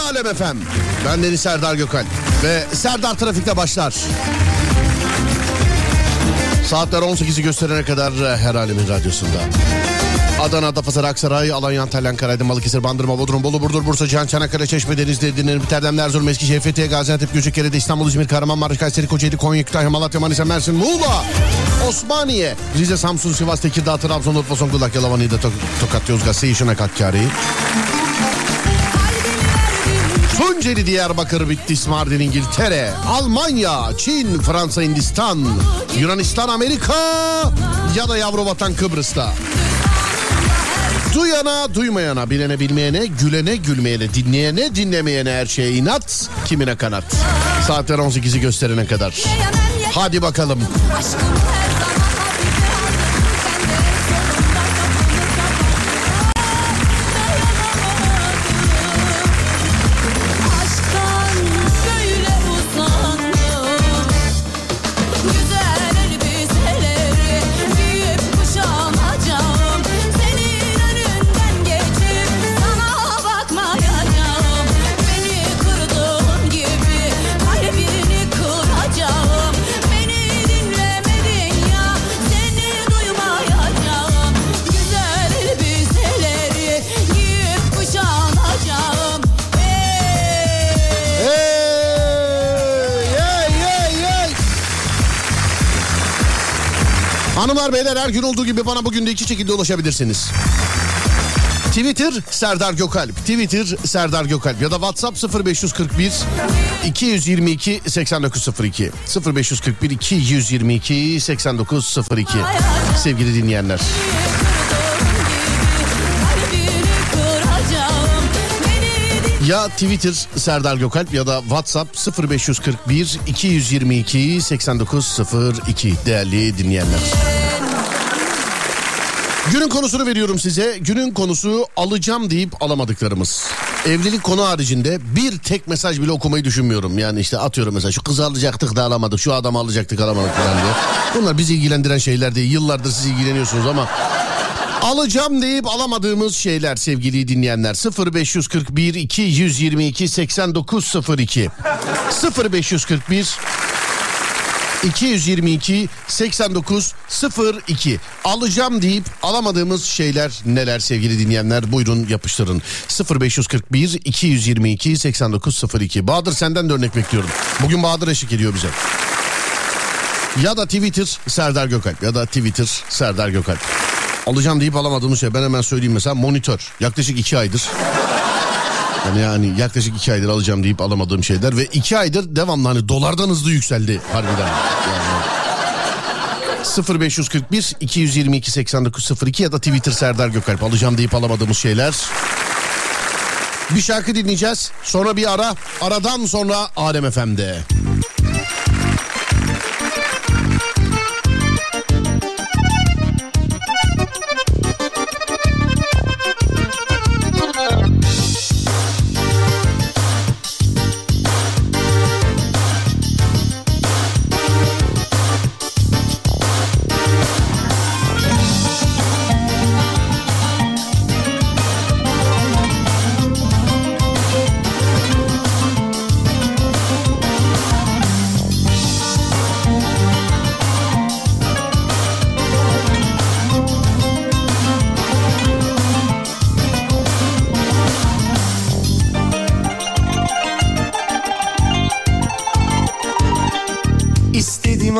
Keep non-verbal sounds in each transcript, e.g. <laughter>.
Alem Efem. Ben Deniz Serdar Gökal. Ve Serdar Trafik'te başlar. Saatler 18'i gösterene kadar her alemin radyosunda. Adana, Adapazarı, Aksaray, Alanya, Antalya, Ankara, Balıkesir, Bandırma, Bodrum, Bolu, Burdur, Bursa, Cihan, Çanakkale, Çeşme, Denizli, Dinir, Biterden, Erzurum, Eskişehir, Fethiye, Gaziantep, Göcekere, İstanbul, İzmir, Kahramanmaraş, Kayseri, Kocaeli, Konya, Kütahya, Malatya, Manisa, Mersin, Muğla, Osmaniye, Rize, Samsun, Sivas, Tekirdağ, Trabzon, Urfa, Zonguldak, Yalavan, İda, Tokat, Yozgat, Seyişin, Akakkari. Tunceli, Diyarbakır, Bitlis, Mardin, İngiltere, Almanya, Çin, Fransa, Hindistan, Yunanistan, Amerika ya da yavru vatan Kıbrıs'ta. Duyana duymayana bilene bilmeyene gülene gülmeyene dinleyene dinlemeyene her şeye inat kimine kanat. Saatler 18'i gösterene kadar. Hadi bakalım. Aşkım Hanımlar beyler her gün olduğu gibi bana bugün de iki şekilde ulaşabilirsiniz. Twitter Serdar Gökalp. Twitter Serdar Gökalp ya da WhatsApp 0541 222 8902. 0541 222 8902. Sevgili dinleyenler. Ya Twitter Serdar Gökalp ya da WhatsApp 0541 222 8902 değerli dinleyenler. Günün konusunu veriyorum size. Günün konusu alacağım deyip alamadıklarımız. Evlilik konu haricinde bir tek mesaj bile okumayı düşünmüyorum. Yani işte atıyorum mesela şu kızı alacaktık da alamadık, şu adamı alacaktık alamadık falan diye. Bunlar bizi ilgilendiren şeyler değil. Yıllardır siz ilgileniyorsunuz ama Alacağım deyip alamadığımız şeyler sevgili dinleyenler 0541 222 8902 0541 222 89 02 alacağım deyip alamadığımız şeyler neler sevgili dinleyenler? Buyurun yapıştırın. 0541 222 89 02 Bahadır senden de örnek bekliyorum. Bugün Bahadır eşlik ediyor bize. Ya da Twitter Serdar Gökalp ya da Twitter Serdar Gökalp. Alacağım deyip alamadığımız şey ben hemen söyleyeyim mesela monitör. Yaklaşık iki aydır yani, yani yaklaşık iki aydır alacağım deyip alamadığım şeyler ve iki aydır devamlı hani dolardan hızlı yükseldi harbiden. Yani. 0541 222 8902 ya da Twitter Serdar Gökalp alacağım deyip alamadığımız şeyler. Bir şarkı dinleyeceğiz. Sonra bir ara. Aradan sonra Alem FM'de.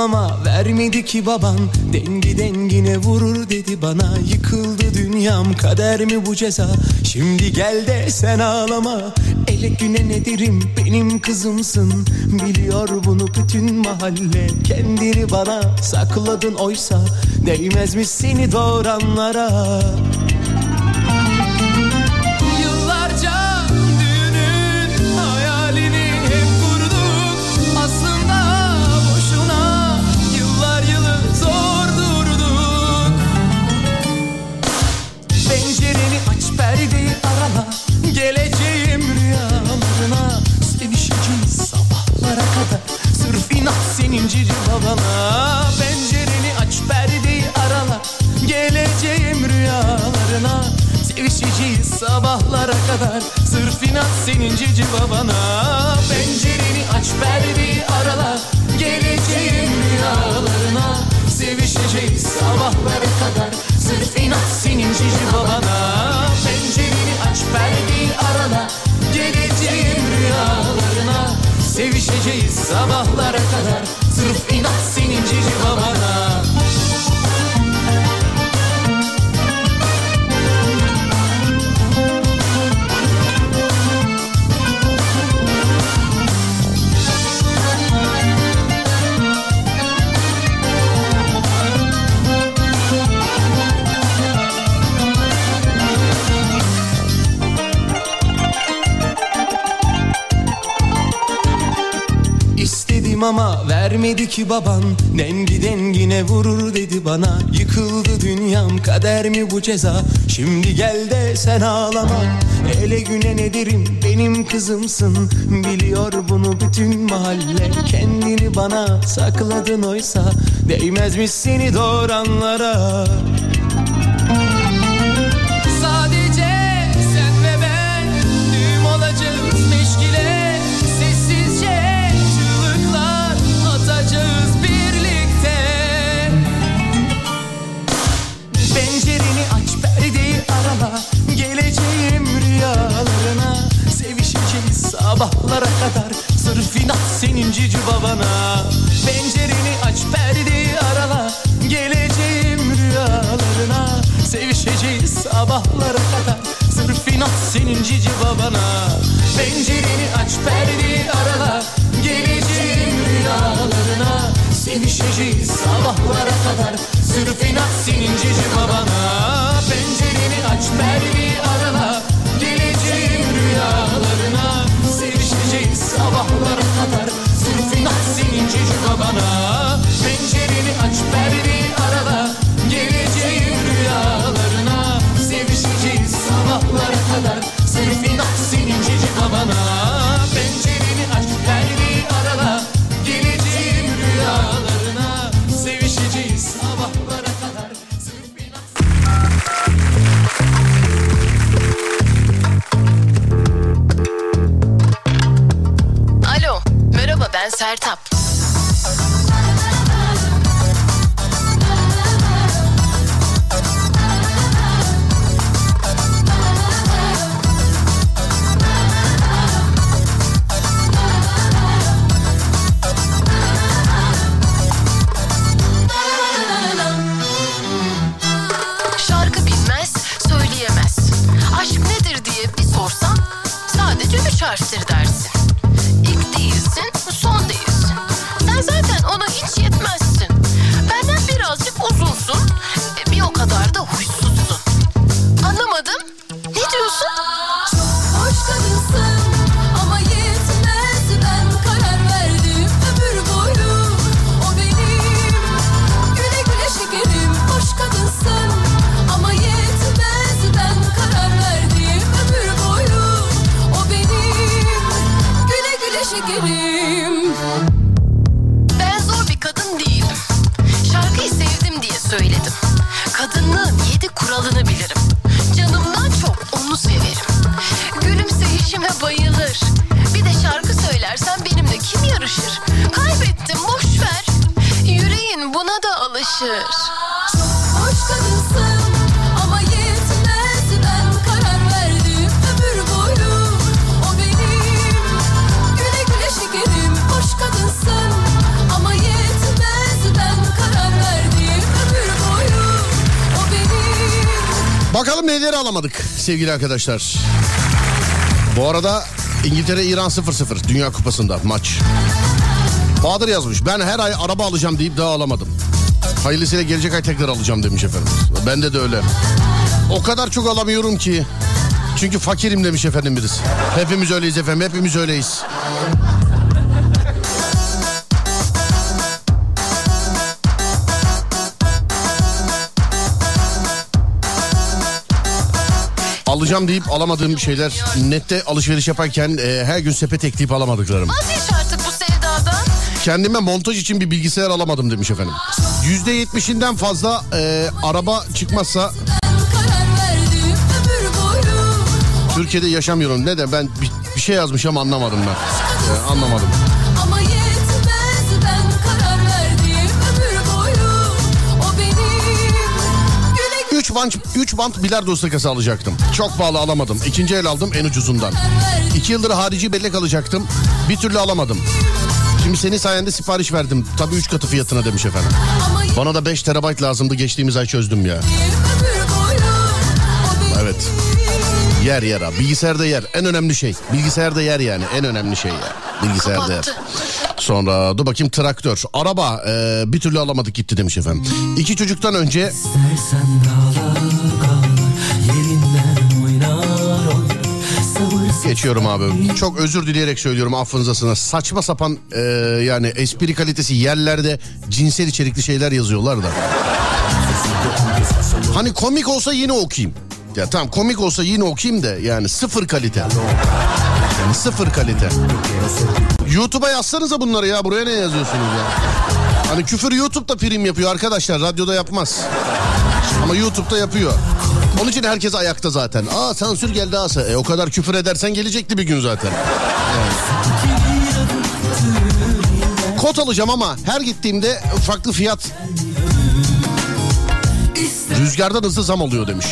Vermedi ki baban. Dengi dengine vurur dedi bana. Yıkıldı dünyam kader mi bu ceza? Şimdi gel de sen ağlama. Ele güne ne derim? Benim kızımsın. Biliyor bunu bütün mahalle. Kendini bana sakladın oysa. Değmez mi seni doğuranlara kadar. Sırf inat senin cici babana. Pencereni aç perdeyi arala. Geleceğim rüyalarına. Sevişeceğiz sabahlara kadar. Sırf inat senin cici babana. Pencereni aç perdeyi arala. Geleceğim rüyalarına. Sevişeceğiz sabahlara kadar. Sırf inat senin cici babana Ama vermedi ki baban. Dengi dengine vurur dedi bana. Yıkıldı dünyam kader mi bu ceza? Şimdi gel de sen ağlama. Ele güne ne derim? Benim kızımsın. Biliyor bunu bütün mahalle. Kendini bana sakladın oysa. Değmezmiş seni doğuranlara senin cici babana. Pencereni aç perdeyi arala Geleceğim rüyalarına. Sevişeceğiz sabahlara kadar Sırf inat senin cici babana. Pencereni aç perdeyi arala Geleceğim rüyalarına. Sevişeceğiz sabahlara kadar Sırf inat senin cici babana. Pencereni aç perdeyi arala Geleceğim rüyalarına. Sevişeceğiz sabahlara kadar Sırf inat senin cici babana Pencereni aç perdeyi arala Geleceğim rüyalarına Sevişeceğiz sabahlara kadar. Sırf inat senin cici babana Sertap. Sevgili arkadaşlar. Bu arada İngiltere İran 0-0 Dünya Kupası'nda maç. Bahadır yazmış. Ben her ay araba alacağım deyip daha alamadım. Hayırlısıyla gelecek ay tekrar alacağım demiş efendim. Bende de öyle. O kadar çok alamıyorum ki. Çünkü fakirim demiş efendim birisi. Hepimiz öyleyiz efendim. Hepimiz öyleyiz. Alacağım deyip alamadığım şeyler nette alışveriş yaparken e, her gün sepet ekleyip alamadıklarım. Vazgeç artık bu sevdadan. Kendime montaj için bir bilgisayar alamadım demiş efendim. Yüzde yetmişinden fazla e, araba çıkmazsa Türkiye'de yaşamıyorum. Ne de ben bir, bir şey yazmış ama anlamadım ben. Ee, anlamadım. 3 bant, 3 bant bilardo takası alacaktım. Çok pahalı alamadım. İkinci el aldım en ucuzundan. verdim 2 yıldır harici bellek alacaktım. Bir türlü alamadım. Şimdi senin sayende sipariş verdim. Tabii 3 katı fiyatına demiş efendim. Bana da 5 terabayt lazımdı. Geçtiğimiz ay çözdüm ya. Evet. Yer yer abi. Bilgisayarda yer. En önemli şey. Bilgisayarda yer yani. En önemli şey ya. Bilgisayarda yer. Sonra dur bakayım traktör. Araba e, bir türlü alamadık gitti demiş efendim. İki çocuktan önce geçiyorum abi. Çok özür dileyerek söylüyorum affınıza sığınar. Saçma sapan e, yani espri kalitesi yerlerde cinsel içerikli şeyler yazıyorlar da. Hani komik olsa yine okuyayım. Ya tamam komik olsa yine okuyayım da yani sıfır kalite. Sıfır kalite. YouTube'a yazsanıza bunları ya buraya ne yazıyorsunuz ya? Hani küfür YouTube'da prim yapıyor arkadaşlar radyoda yapmaz. Ama YouTube'da yapıyor. Onun için herkes ayakta zaten. Aa sansür geldi asa. E, o kadar küfür edersen gelecekti bir gün zaten. Yani. Kot alacağım ama her gittiğimde farklı fiyat. Rüzgardan hızlı zam oluyor demiş.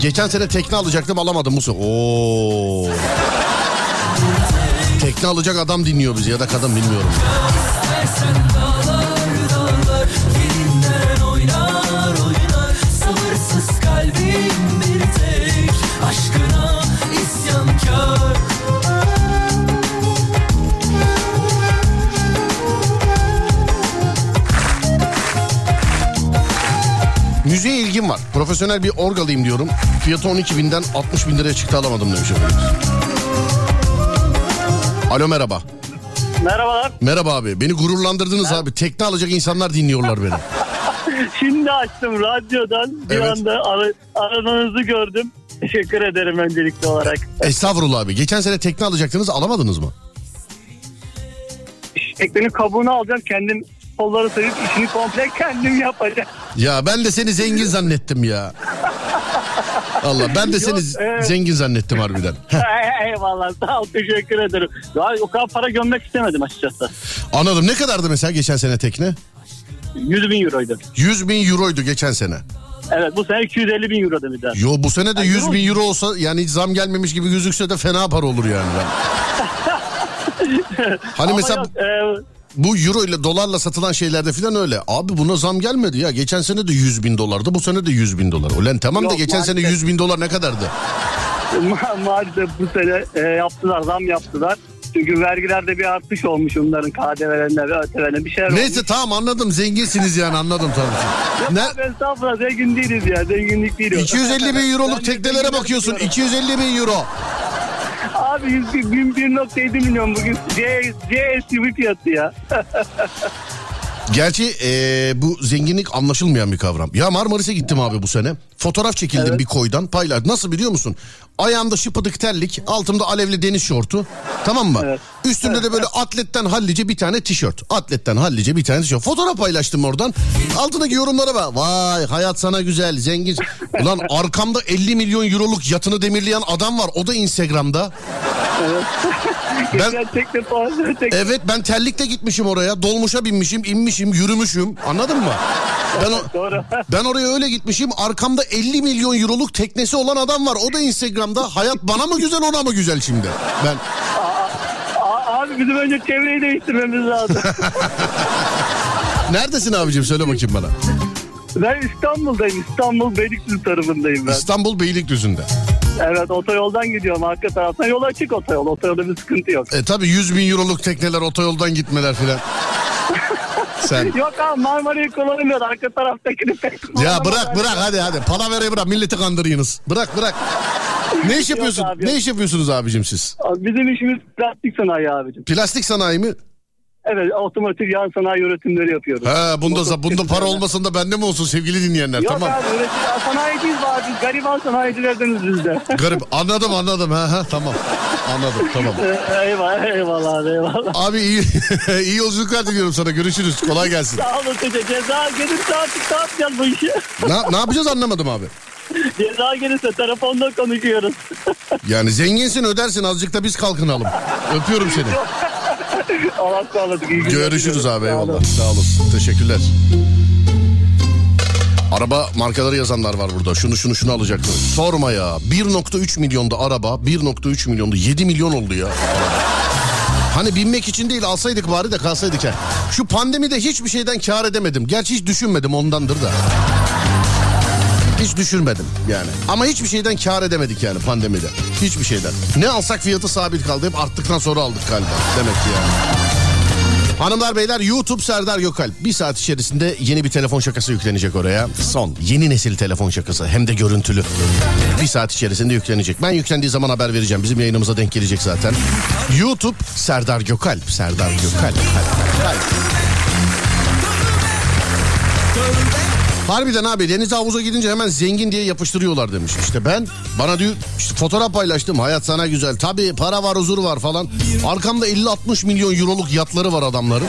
Geçen sene tekne alacaktım alamadım bu. Oo. Tekne alacak adam dinliyor bizi ya da kadın bilmiyorum. Var. Profesyonel bir orgalıyım diyorum. Fiyatı 12 binden 60 bin liraya çıktı alamadım demiş efendim. Alo merhaba. Merhabalar. Merhaba abi. Beni gururlandırdınız abi. Tekne alacak insanlar dinliyorlar beni. <laughs> Şimdi açtım radyodan. Bir Evet. anda ara, aranızı gördüm. Teşekkür ederim öncelikli olarak. Estağfurullah abi. Geçen sene tekne alacaktınız alamadınız mı? Teknenin kabuğunu alacağım. Kendim kolları sayıp işini komple kendim yapacağım. Ya ben de seni zengin zannettim ya. Allah ben de seni Yok, evet. zengin zannettim harbiden. <laughs> Eyvallah sağ ol teşekkür ederim. Daha o kadar para gömmek istemedim açıkçası. Anladım. Ne kadardı mesela geçen sene tekne? 100 bin euroydu. 100 bin euroydu geçen sene. Evet bu sene 250 bin euro daha. Yo bu sene de Ay, 100 yok. bin euro olsa yani hiç zam gelmemiş gibi gözükse de fena para olur yani. <laughs> Hani Ama mesela yok, e, bu euro ile dolarla satılan şeylerde falan öyle. Abi buna zam gelmedi ya. Geçen sene de 100 bin dolardı bu sene de 100 bin dolar. Ulan tamam da Yok, geçen sene maalesef. 100 bin dolar ne kadardı? <laughs> Ma- maalesef bu sene e, yaptılar zam yaptılar. Çünkü vergilerde bir artış olmuş onların KDV'lerinde ve ÖTV'lerinde bir şeyler Neyse olmuş. tamam anladım zenginsiniz yani anladım tabii. Ne? Abi estağfurullah zengin değiliz ya zenginlik değil. o. 250 bin <laughs> euroluk Ben teknelere bakıyorsun. diyorum. 250 bin euro. Abi 100 bin, bin- 1.7 milyon bugün C, C SUV fiyatı ya. Gerçi eee, bu zenginlik anlaşılmayan bir kavram. Ya Marmaris'e gittim abi bu sene. Fotoğraf çekildim Evet. bir koydan paylar. Nasıl biliyor musun? Ayağımda şıpıdık terlik, altımda alevli deniz şortu. Tamam mı? Evet. Üstümde de böyle atletten hallice bir tane tişört. Atletten hallice bir tane tişört. Fotoğraf paylaştım oradan. Altındaki yorumlara bak. Vay hayat sana güzel, zengin. Ulan arkamda 50 milyon euroluk yatını demirleyen adam var. O da Instagram'da. Ben- puanı tekne. Evet ben terlikle gitmişim oraya. Dolmuşa binmişim, inmişim, yürümüşüm. Anladın mı? Ben o, ben oraya öyle gitmişim. Arkamda 50 milyon euroluk teknesi olan adam var. O da Instagram'da. Hayat bana mı güzel ona mı güzel şimdi? Ben abi bizim önce çevreyi değiştirmemiz lazım. <laughs> Neredesin abicim söyle bakayım bana. ben İstanbul'dayım. İstanbul Beylikdüzü tarafındayım ben. İstanbul Beylikdüzü'nde. Evet otoyoldan gidiyorum arka taraftan. Yol açık otoyol. Otoyolda bir sıkıntı yok. E tabi 100 bin euroluk tekneler otoyoldan gitmeler filan. Sen Yok abi Marmara'yı kullanmıyor. Arka taraftakini pek ya bırak bırak hadi hadi. Palaverayı bırak milleti kandırıyorsunuz. Bırak bırak. Ne iş yapıyorsun? abi, Ne iş yapıyorsunuz abicim siz? Abi Bizim işimiz plastik sanayi abicim. Plastik sanayi mi? Evet otomotiv yan sanayi üretimleri yapıyoruz. Ha bunda Motosiklet bunda para olmasın da bende mi olsun sevgili dinleyenler Yok tamam. abi üretim, sanayiciyiz abi. Gariban sanayicilerdeniz biz de. <laughs> Garip anladım anladım ha ha tamam. Anladım tamam. <laughs> Ee, eyvallah eyvallah abi eyvallah. Abi iyi <laughs> iyi yolculuklar diliyorum sana. Görüşürüz. Kolay gelsin. Sağ olun teşekkür Ceza gelirse artık ne yapacağız bu işi? Ne, ne yapacağız anlamadım abi. Ceza gelirse telefonda konuşuyoruz. Yani zenginsin ödersin azıcık da biz kalkınalım. Öpüyorum seni. Allah sağlık. iyi günler Görüşürüz abi eyvallah. Sağ olasın. Teşekkürler. Araba markaları yazanlar var burada. Şunu şunu şunu alacaktı. Sorma ya. 1.3 milyonda araba. 1.3 milyonda 7 milyon oldu ya. Hani binmek için değil alsaydık bari de kalsaydık ya. Şu pandemide hiçbir şeyden kar edemedim. Gerçi hiç düşünmedim ondandır da. Hiç düşürmedim yani. Ama hiçbir şeyden kar edemedik yani pandemide. Hiçbir şeyden. Ne alsak fiyatı sabit kaldı. Hep arttıktan sonra aldık galiba. Demek ki yani. Hanımlar beyler YouTube Serdar Gökalp. Bir saat içerisinde yeni bir telefon şakası yüklenecek oraya. Son yeni nesil telefon şakası hem de görüntülü. Bir saat içerisinde yüklenecek. Ben yüklendiği zaman haber vereceğim. Bizim yayınımıza denk gelecek zaten. YouTube Serdar Gökalp. Serdar Gökalp. Kalp, kalp. Harbiden abi denize havuza gidince hemen zengin diye yapıştırıyorlar demiş. İşte ben bana diyor işte fotoğraf paylaştım hayat sana güzel. Tabii para var huzur var falan. Arkamda 50-60 milyon euroluk yatları var adamların.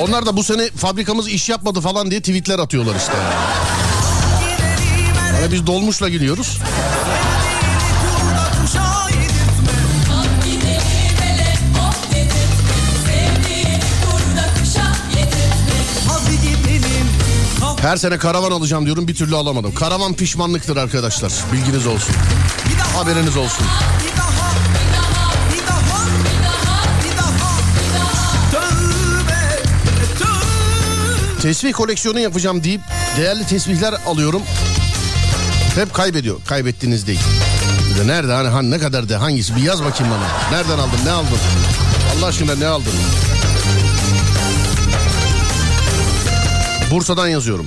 Onlar da bu sene fabrikamız iş yapmadı falan diye tweetler atıyorlar işte. Yani. Yani biz dolmuşla gidiyoruz. Her sene karavan alacağım diyorum bir türlü alamadım. Karavan pişmanlıktır arkadaşlar. Bilginiz olsun. Haberiniz olsun. Tesbih koleksiyonu yapacağım deyip değerli tesbihler alıyorum. Hep kaybediyor. Kaybettiğiniz değil. De nerede hani, hani ne kadar de hangisi bir yaz bakayım bana. Nereden aldın ne aldın? Allah aşkına ne aldın? Bursa'dan yazıyorum.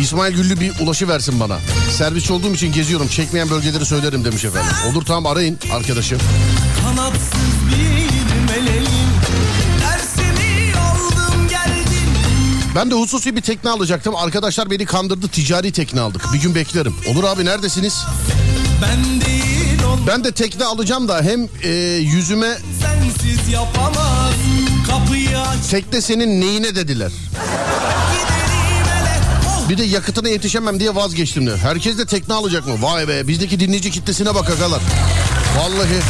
İsmail Güllü bir ulaşı versin bana. Servis olduğum için geziyorum. Çekmeyen bölgeleri söylerim demiş efendim. Olur tamam arayın arkadaşım. Kanatsız bir geldim Ben de hususi bir tekne alacaktım. Arkadaşlar beni kandırdı. Ticari tekne aldık. Bir gün beklerim. Olur abi neredesiniz? Ben değil Ben de tekne alacağım da hem e, yüzüme sensiz yapamaz Kapıyı aç tekne senin neyine dediler. Bir de yakıtına yetişemem diye vazgeçtim de. Herkes de tekne alacak mı? Vay be bizdeki dinleyici kitlesine bak agalar. Vallahi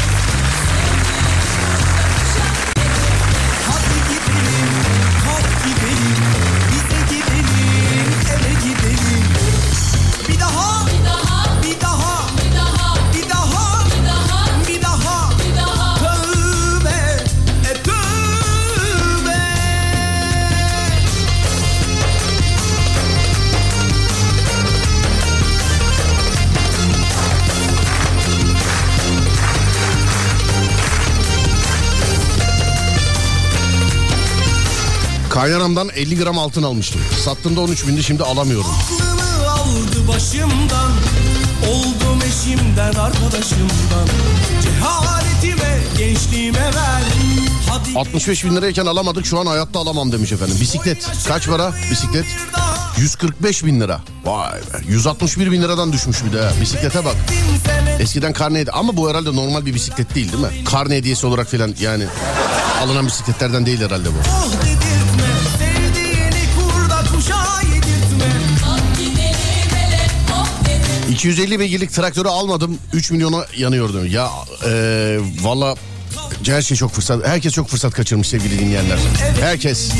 kaynanamdan 50 gram altın almıştım. Sattığımda 13 bindi şimdi alamıyorum. Aklımı aldı başımdan Oldum eşimden arkadaşımdan Cehaletime gençliğime ver Hadi 65 bin lirayken alamadık şu an hayatta alamam demiş efendim. Bisiklet kaç para bisiklet? 145 bin lira. Vay be 161 bin liradan düşmüş bir de. Bisiklete bak. Eskiden karne ama bu herhalde normal bir bisiklet değil değil mi? Karne hediyesi olarak filan yani alınan bisikletlerden değil herhalde bu. 250 beygirlik traktörü almadım 3 milyona yanıyordum. Ya e, valla her şey çok fırsat herkes çok fırsat kaçırmış sevgili dinleyenler. Herkes.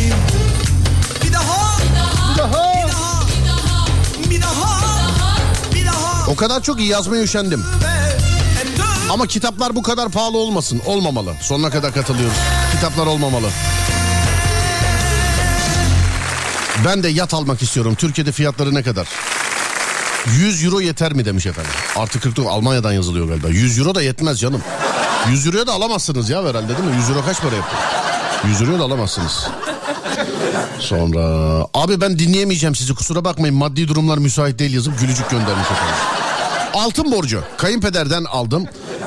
Bir daha Bir daha Bir daha Bir daha Bir daha O kadar çok iyi yazmaya üşendim. Ama kitaplar bu kadar pahalı olmasın. Olmamalı. Sonuna kadar katılıyoruz. Kitaplar olmamalı. Ben de yat almak istiyorum. Türkiye'de fiyatları ne kadar? 100 euro yeter mi demiş efendim. Artı 49 Almanya'dan yazılıyor galiba. 100 euro da yetmez canım. 100 euroya da alamazsınız ya herhalde değil mi? 100 euro kaç para yapıyor? 100 euroya da alamazsınız. Sonra abi ben dinleyemeyeceğim sizi kusura bakmayın maddi durumlar müsait değil yazıp gülücük göndermiş efendim. Altın borcu. Kayınpederden aldım.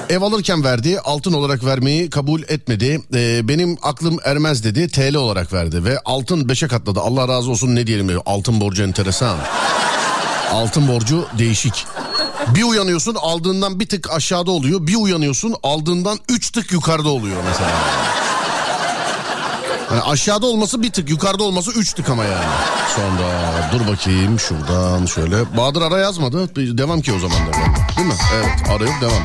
Ev alırken verdi. Altın olarak vermeyi kabul etmedi. Ee, benim aklım ermez dedi. TL olarak verdi. Ve altın beşe katladı. Allah razı olsun ne diyelim. Altın borcu enteresan. Altın borcu değişik. Bir uyanıyorsun aldığından bir tık aşağıda oluyor. Bir uyanıyorsun aldığından üç tık yukarıda oluyor mesela. Yani aşağıda olması bir tık yukarıda olması üç tık ama yani. Sonra dur bakayım şuradan şöyle. Bahadır ara yazmadı. Devam ki o zaman devam. Değil mi? Evet arayıp devam.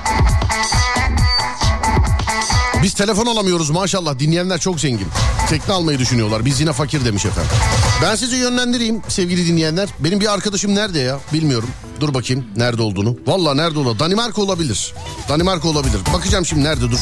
Biz telefon alamıyoruz maşallah dinleyenler çok zengin. Tekne almayı düşünüyorlar. Biz yine fakir demiş efendim. Ben sizi yönlendireyim sevgili dinleyenler. Benim bir arkadaşım nerede ya? Bilmiyorum. Dur bakayım nerede olduğunu. Valla nerede olabilir? Danimarka olabilir. Danimarka olabilir. Bakacağım şimdi nerede dur.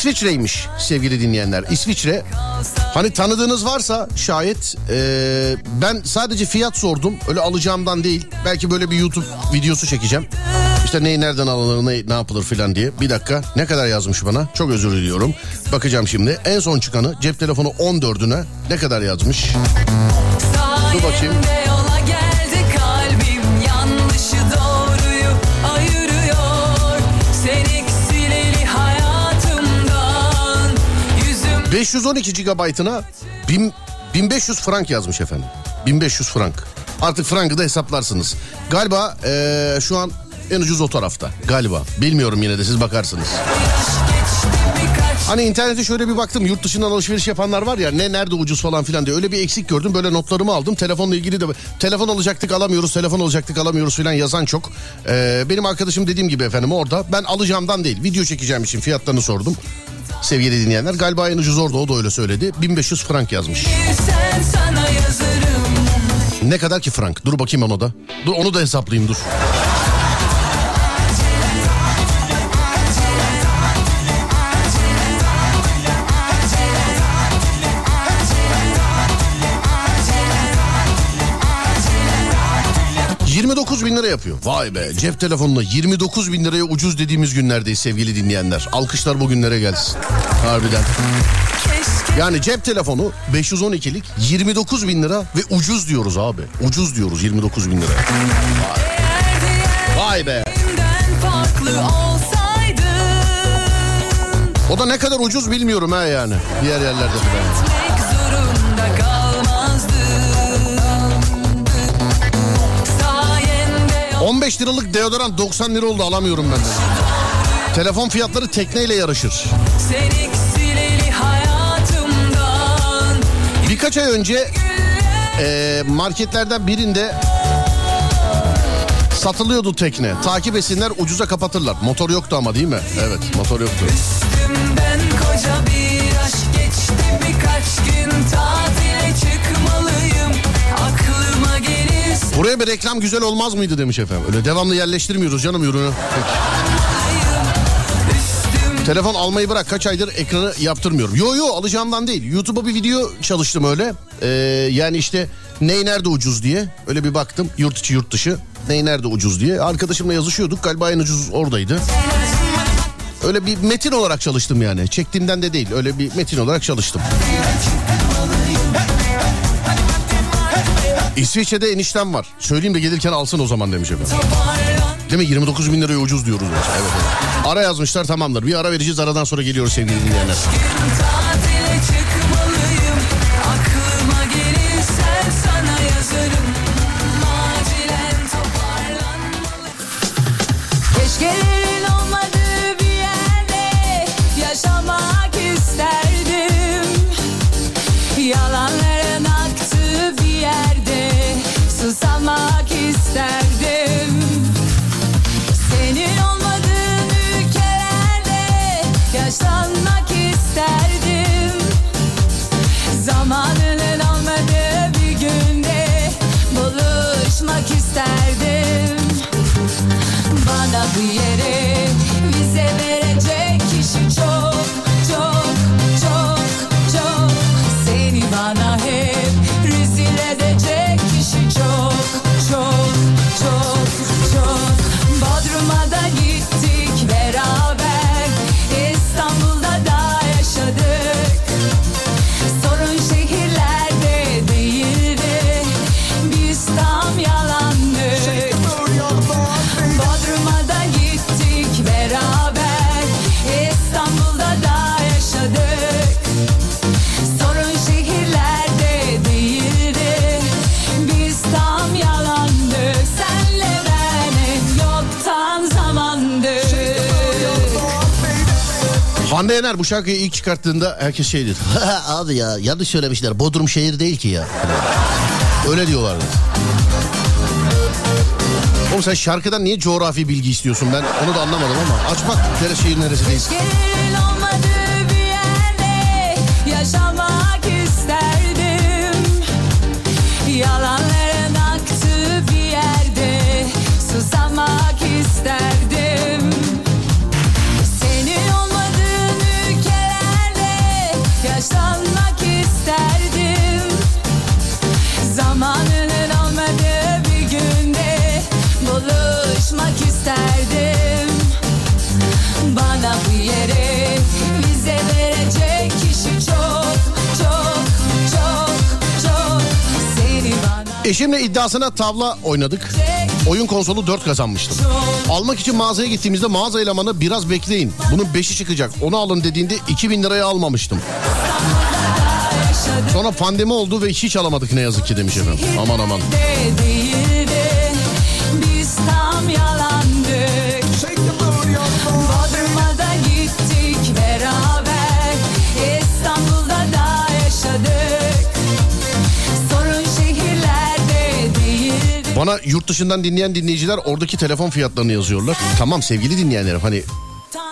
İsviçre'ymiş sevgili dinleyenler. İsviçre hani tanıdığınız varsa şayet eee, ben sadece fiyat sordum. Öyle alacağımdan değil. Belki böyle bir YouTube videosu çekeceğim. İşte neyi nereden alınır ne, ne yapılır filan diye. Bir dakika ne kadar yazmış bana çok özür diliyorum. Bakacağım şimdi en son çıkanı cep telefonu 14'üne ne kadar yazmış. Dur bakayım. 512 GB'ına 1000 1500 frank yazmış efendim. 1500 frank. Artık frankı da hesaplarsınız. Galiba eee, şu an en ucuz o tarafta. Galiba. Bilmiyorum yine de siz bakarsınız. Hani internete şöyle bir baktım yurt dışından alışveriş yapanlar var ya ne nerede ucuz? falan filan diye. Öyle bir eksik gördüm böyle notlarımı aldım. Telefonla ilgili de telefon alacaktık alamıyoruz telefon alacaktık alamıyoruz filan yazan çok. Ee, benim arkadaşım dediğim gibi efendim orada ben alacağımdan değil video çekeceğim için fiyatlarını sordum. Sevgili dinleyenler galiba en ucuz orada o da öyle söyledi. 1500 frank yazmış. Ne kadar ki frank? Dur bakayım onu da. Dur onu da hesaplayayım dur ...29 bin lira yapıyor. Vay be cep telefonuna 29 bin liraya ucuz dediğimiz günlerdeyiz sevgili dinleyenler. Alkışlar bugünlere gelsin. Harbiden. Yani cep telefonu 512'lik 29 bin lira ve ucuz diyoruz abi. Ucuz diyoruz 29 bin lira. Vay be. farklı olsaydın O da ne kadar ucuz bilmiyorum ha yani. Diğer yerlerde falan. 15 liralık deodorant 90 lira oldu alamıyorum ben de. Telefon fiyatları tekneyle yarışır. Birkaç ay önce e, marketlerden birinde satılıyordu tekne. Takip etsinler ucuza kapatırlar. Motor yoktu ama değil mi? Evet motor yoktu. Üstümden koca bir Buraya bir reklam güzel olmaz mıydı demiş efendim. Öyle devamlı yerleştirmiyoruz canım ürünü. Telefon almayı bırak kaç aydır ekranı yaptırmıyorum. Yo yo alacağımdan değil. YouTube'a bir video çalıştım öyle. Ee, yani işte ney nerede ucuz diye. Öyle bir baktım yurt içi yurt dışı. Ney nerede ucuz diye. Arkadaşımla yazışıyorduk galiba en ucuz oradaydı. Öyle bir metin olarak çalıştım yani. Çektiğimden de değil. Öyle bir metin olarak çalıştım. İsviçre'de eniştem var. Söyleyeyim de gelirken alsın o zaman demiş efendim. Değil mi? 29 bin liraya ucuz diyoruz. Evet, evet. Ara yazmışlar tamamdır. Bir ara vereceğiz aradan sonra geliyoruz sevgili dinleyenler. Hande Yener bu şarkıyı ilk çıkarttığında herkes şey dedi. <laughs> Abi ya yanlış söylemişler. Bodrum şehir değil ki ya. Öyle diyorlardı. Oğlum sen şarkıdan niye coğrafi bilgi istiyorsun ben onu da anlamadım ama aç bak neresi şehir neresi değil. Eşimle iddiasına tavla oynadık. Oyun konsolu 4 kazanmıştım. Almak için mağazaya gittiğimizde mağaza elemanı biraz bekleyin. Bunun 5'i çıkacak onu alın dediğinde 2000 liraya almamıştım. Sonra pandemi oldu ve hiç alamadık ne yazık ki demiş efendim. Aman aman. Bana yurt dışından dinleyen dinleyiciler oradaki telefon fiyatlarını yazıyorlar. Tamam sevgili dinleyenlerim hani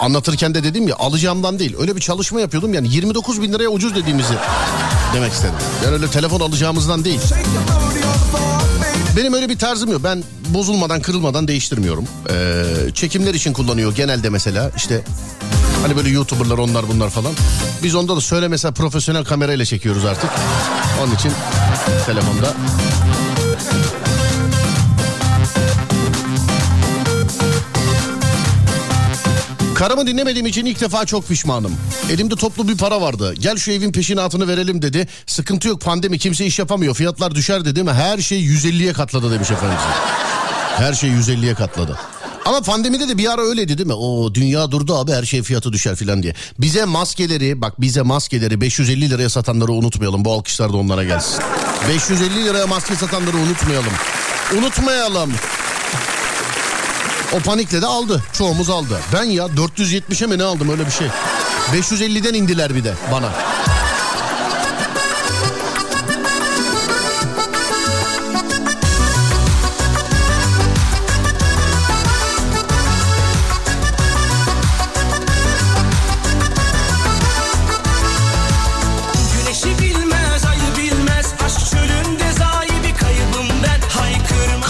anlatırken de dedim ya alacağımdan değil. Öyle bir çalışma yapıyordum yani 29 bin liraya ucuz dediğimizi demek istedim. Yani öyle telefon alacağımızdan değil. Benim öyle bir tarzım yok. Ben bozulmadan kırılmadan değiştirmiyorum. Ee, çekimler için kullanıyor genelde mesela işte hani böyle youtuberlar onlar bunlar falan. Biz onda da söyle mesela profesyonel kamerayla çekiyoruz artık. Onun için telefonda Karımı dinlemediğim için ilk defa çok pişmanım. Elimde toplu bir para vardı. Gel şu evin peşinatını verelim dedi. Sıkıntı yok pandemi kimse iş yapamıyor. Fiyatlar düşer dedi mi? Her şey 150'ye katladı demiş efendim. Her şey 150'ye katladı. Ama pandemide de bir ara öyleydi değil mi? O dünya durdu abi her şey fiyatı düşer filan diye. Bize maskeleri bak bize maskeleri 550 liraya satanları unutmayalım. Bu alkışlar da onlara gelsin. 550 liraya maske satanları unutmayalım. Unutmayalım. O panikle de aldı. Çoğumuz aldı. Ben ya 470'e mi ne aldım öyle bir şey. 550'den indiler bir de bana.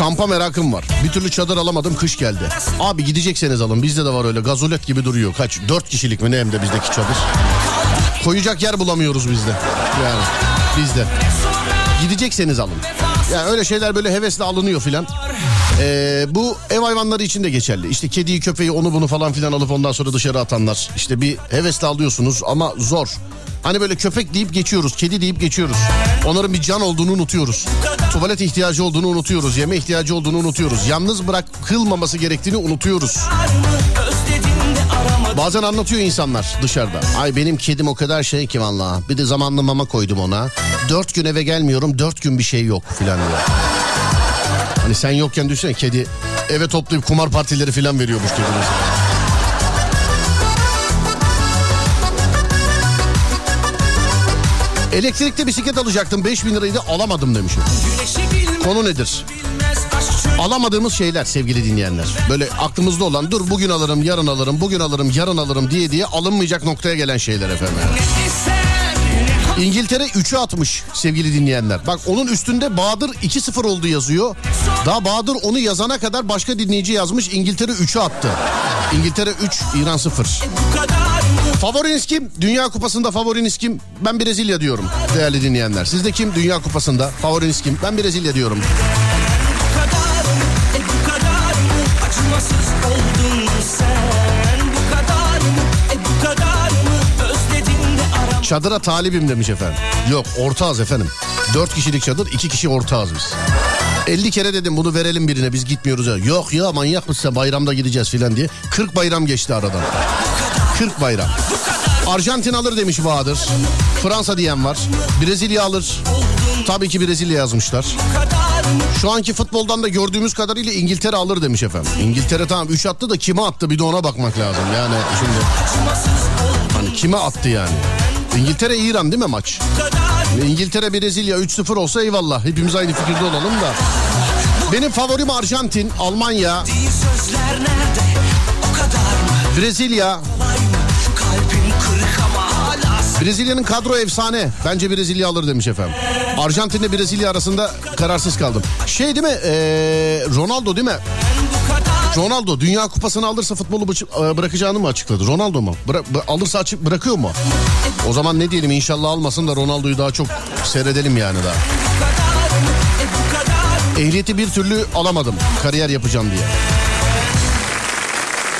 Kampa merakım var. Bir türlü çadır alamadım kış geldi. Abi gidecekseniz alın bizde de var öyle gazolet gibi duruyor. Kaç? 4 kişilik mi ne hem de bizdeki çadır. Koyacak yer bulamıyoruz bizde. Yani bizde. Gidecekseniz alın. Yani öyle şeyler böyle hevesle alınıyor filan. Ee, bu ev hayvanları için de geçerli. İşte kediyi köpeği onu bunu falan filan alıp ondan sonra dışarı atanlar. İşte bir hevesle alıyorsunuz ama zor. Hani böyle köpek deyip geçiyoruz, kedi deyip geçiyoruz. Onların bir can olduğunu unutuyoruz. Tuvalet ihtiyacı olduğunu unutuyoruz, yeme ihtiyacı olduğunu unutuyoruz. Yalnız bırakılmaması gerektiğini unutuyoruz. Bazen anlatıyor insanlar dışarıda. Ay benim kedim o kadar şey ki valla. Bir de zamanlı mama koydum ona. Dört gün eve gelmiyorum, dört gün bir şey yok filan diyor. Hani sen yokken düşünsene kedi eve toplayıp kumar partileri filan veriyormuş kediniz. Elektrikli bisiklet alacaktım 5000 liraydı alamadım demişim. Konu nedir? Alamadığımız şeyler sevgili dinleyenler. Böyle aklımızda olan dur bugün alırım yarın alırım bugün alırım yarın alırım diye diye alınmayacak noktaya gelen şeyler efendim. eser. İngiltere 3'ü atmış sevgili dinleyenler. Bak onun üstünde Bahadır 2-0 oldu yazıyor. Daha Bahadır onu yazana kadar başka dinleyici yazmış İngiltere 3'ü attı. İngiltere 3, İran 0. bu kadar mı? Favoriniz kim? Dünya Kupası'nda favoriniz kim? Ben Brezilya diyorum değerli dinleyenler. Sizde kim Dünya Kupası'nda? Favoriniz kim? Ben Brezilya diyorum. Çadıra talibim demiş efendim. Yok ortağız efendim. 4 kişilik çadır 2 kişi ortağız biz. 50 kere dedim bunu verelim birine biz gitmiyoruz. Ya. Yok ya manyak mısın bayramda gideceğiz filan diye. 40 bayram geçti aradan. 40 bayram. Arjantin alır demiş Bahadır. Fransa diyen var. Brezilya alır. Tabii ki Brezilya yazmışlar. Şu anki futboldan da gördüğümüz kadarıyla İngiltere alır demiş efendim. İngiltere tamam 3 attı da kime attı bir de ona bakmak lazım. Yani şimdi Hani kime attı yani? İngiltere İran değil mi maç? İngiltere Brezilya 3-0 olsa eyvallah. Hepimiz aynı fikirde olalım da. Benim favorim Arjantin, Almanya? Brezilya. Brezilya'nın kadro efsane. Bence Brezilya alır demiş efendim. Arjantin ile Brezilya arasında kararsız kaldım. Şey değil mi? Ee, Ronaldo değil mi? Ronaldo Dünya Kupası'nı alırsa futbolu e, bırakacağını mı açıkladı? Ronaldo mu? Bıra- bı- alırsa açık bırakıyor mu? O zaman ne diyelim inşallah almasın da Ronaldo'yu daha çok seyredelim yani daha. Ehliyeti bir türlü alamadım kariyer yapacağım diye.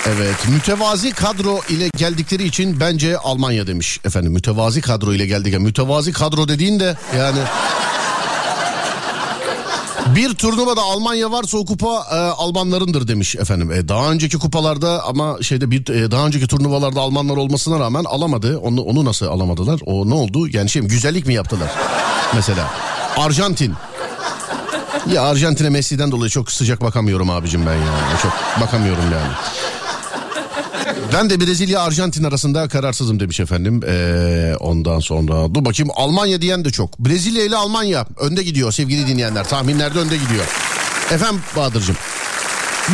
Evet mütevazi kadro ile geldikleri için bence Almanya demiş efendim. Mütevazi kadro ile geldik. Mütevazi kadro dediğin de yani... Bir turnuvada Almanya varsa o kupa e, Almanlarındır demiş efendim. E, daha önceki kupalarda ama şeyde bir e, daha önceki turnuvalarda Almanlar olmasına rağmen alamadı. Onu onu nasıl alamadılar? O ne oldu? Yani şey güzellik mi yaptılar? <laughs> Mesela Arjantin ya Arjantin'e Messi'den dolayı çok sıcak bakamıyorum abicim ben ya. Çok bakamıyorum yani. Ben de Brezilya Arjantin arasında kararsızım demiş efendim. Ee, ondan sonra dur bakayım Almanya diyen de çok. Brezilya ile Almanya önde gidiyor sevgili dinleyenler. Tahminlerde önde gidiyor. Efendim Bahadır'cığım.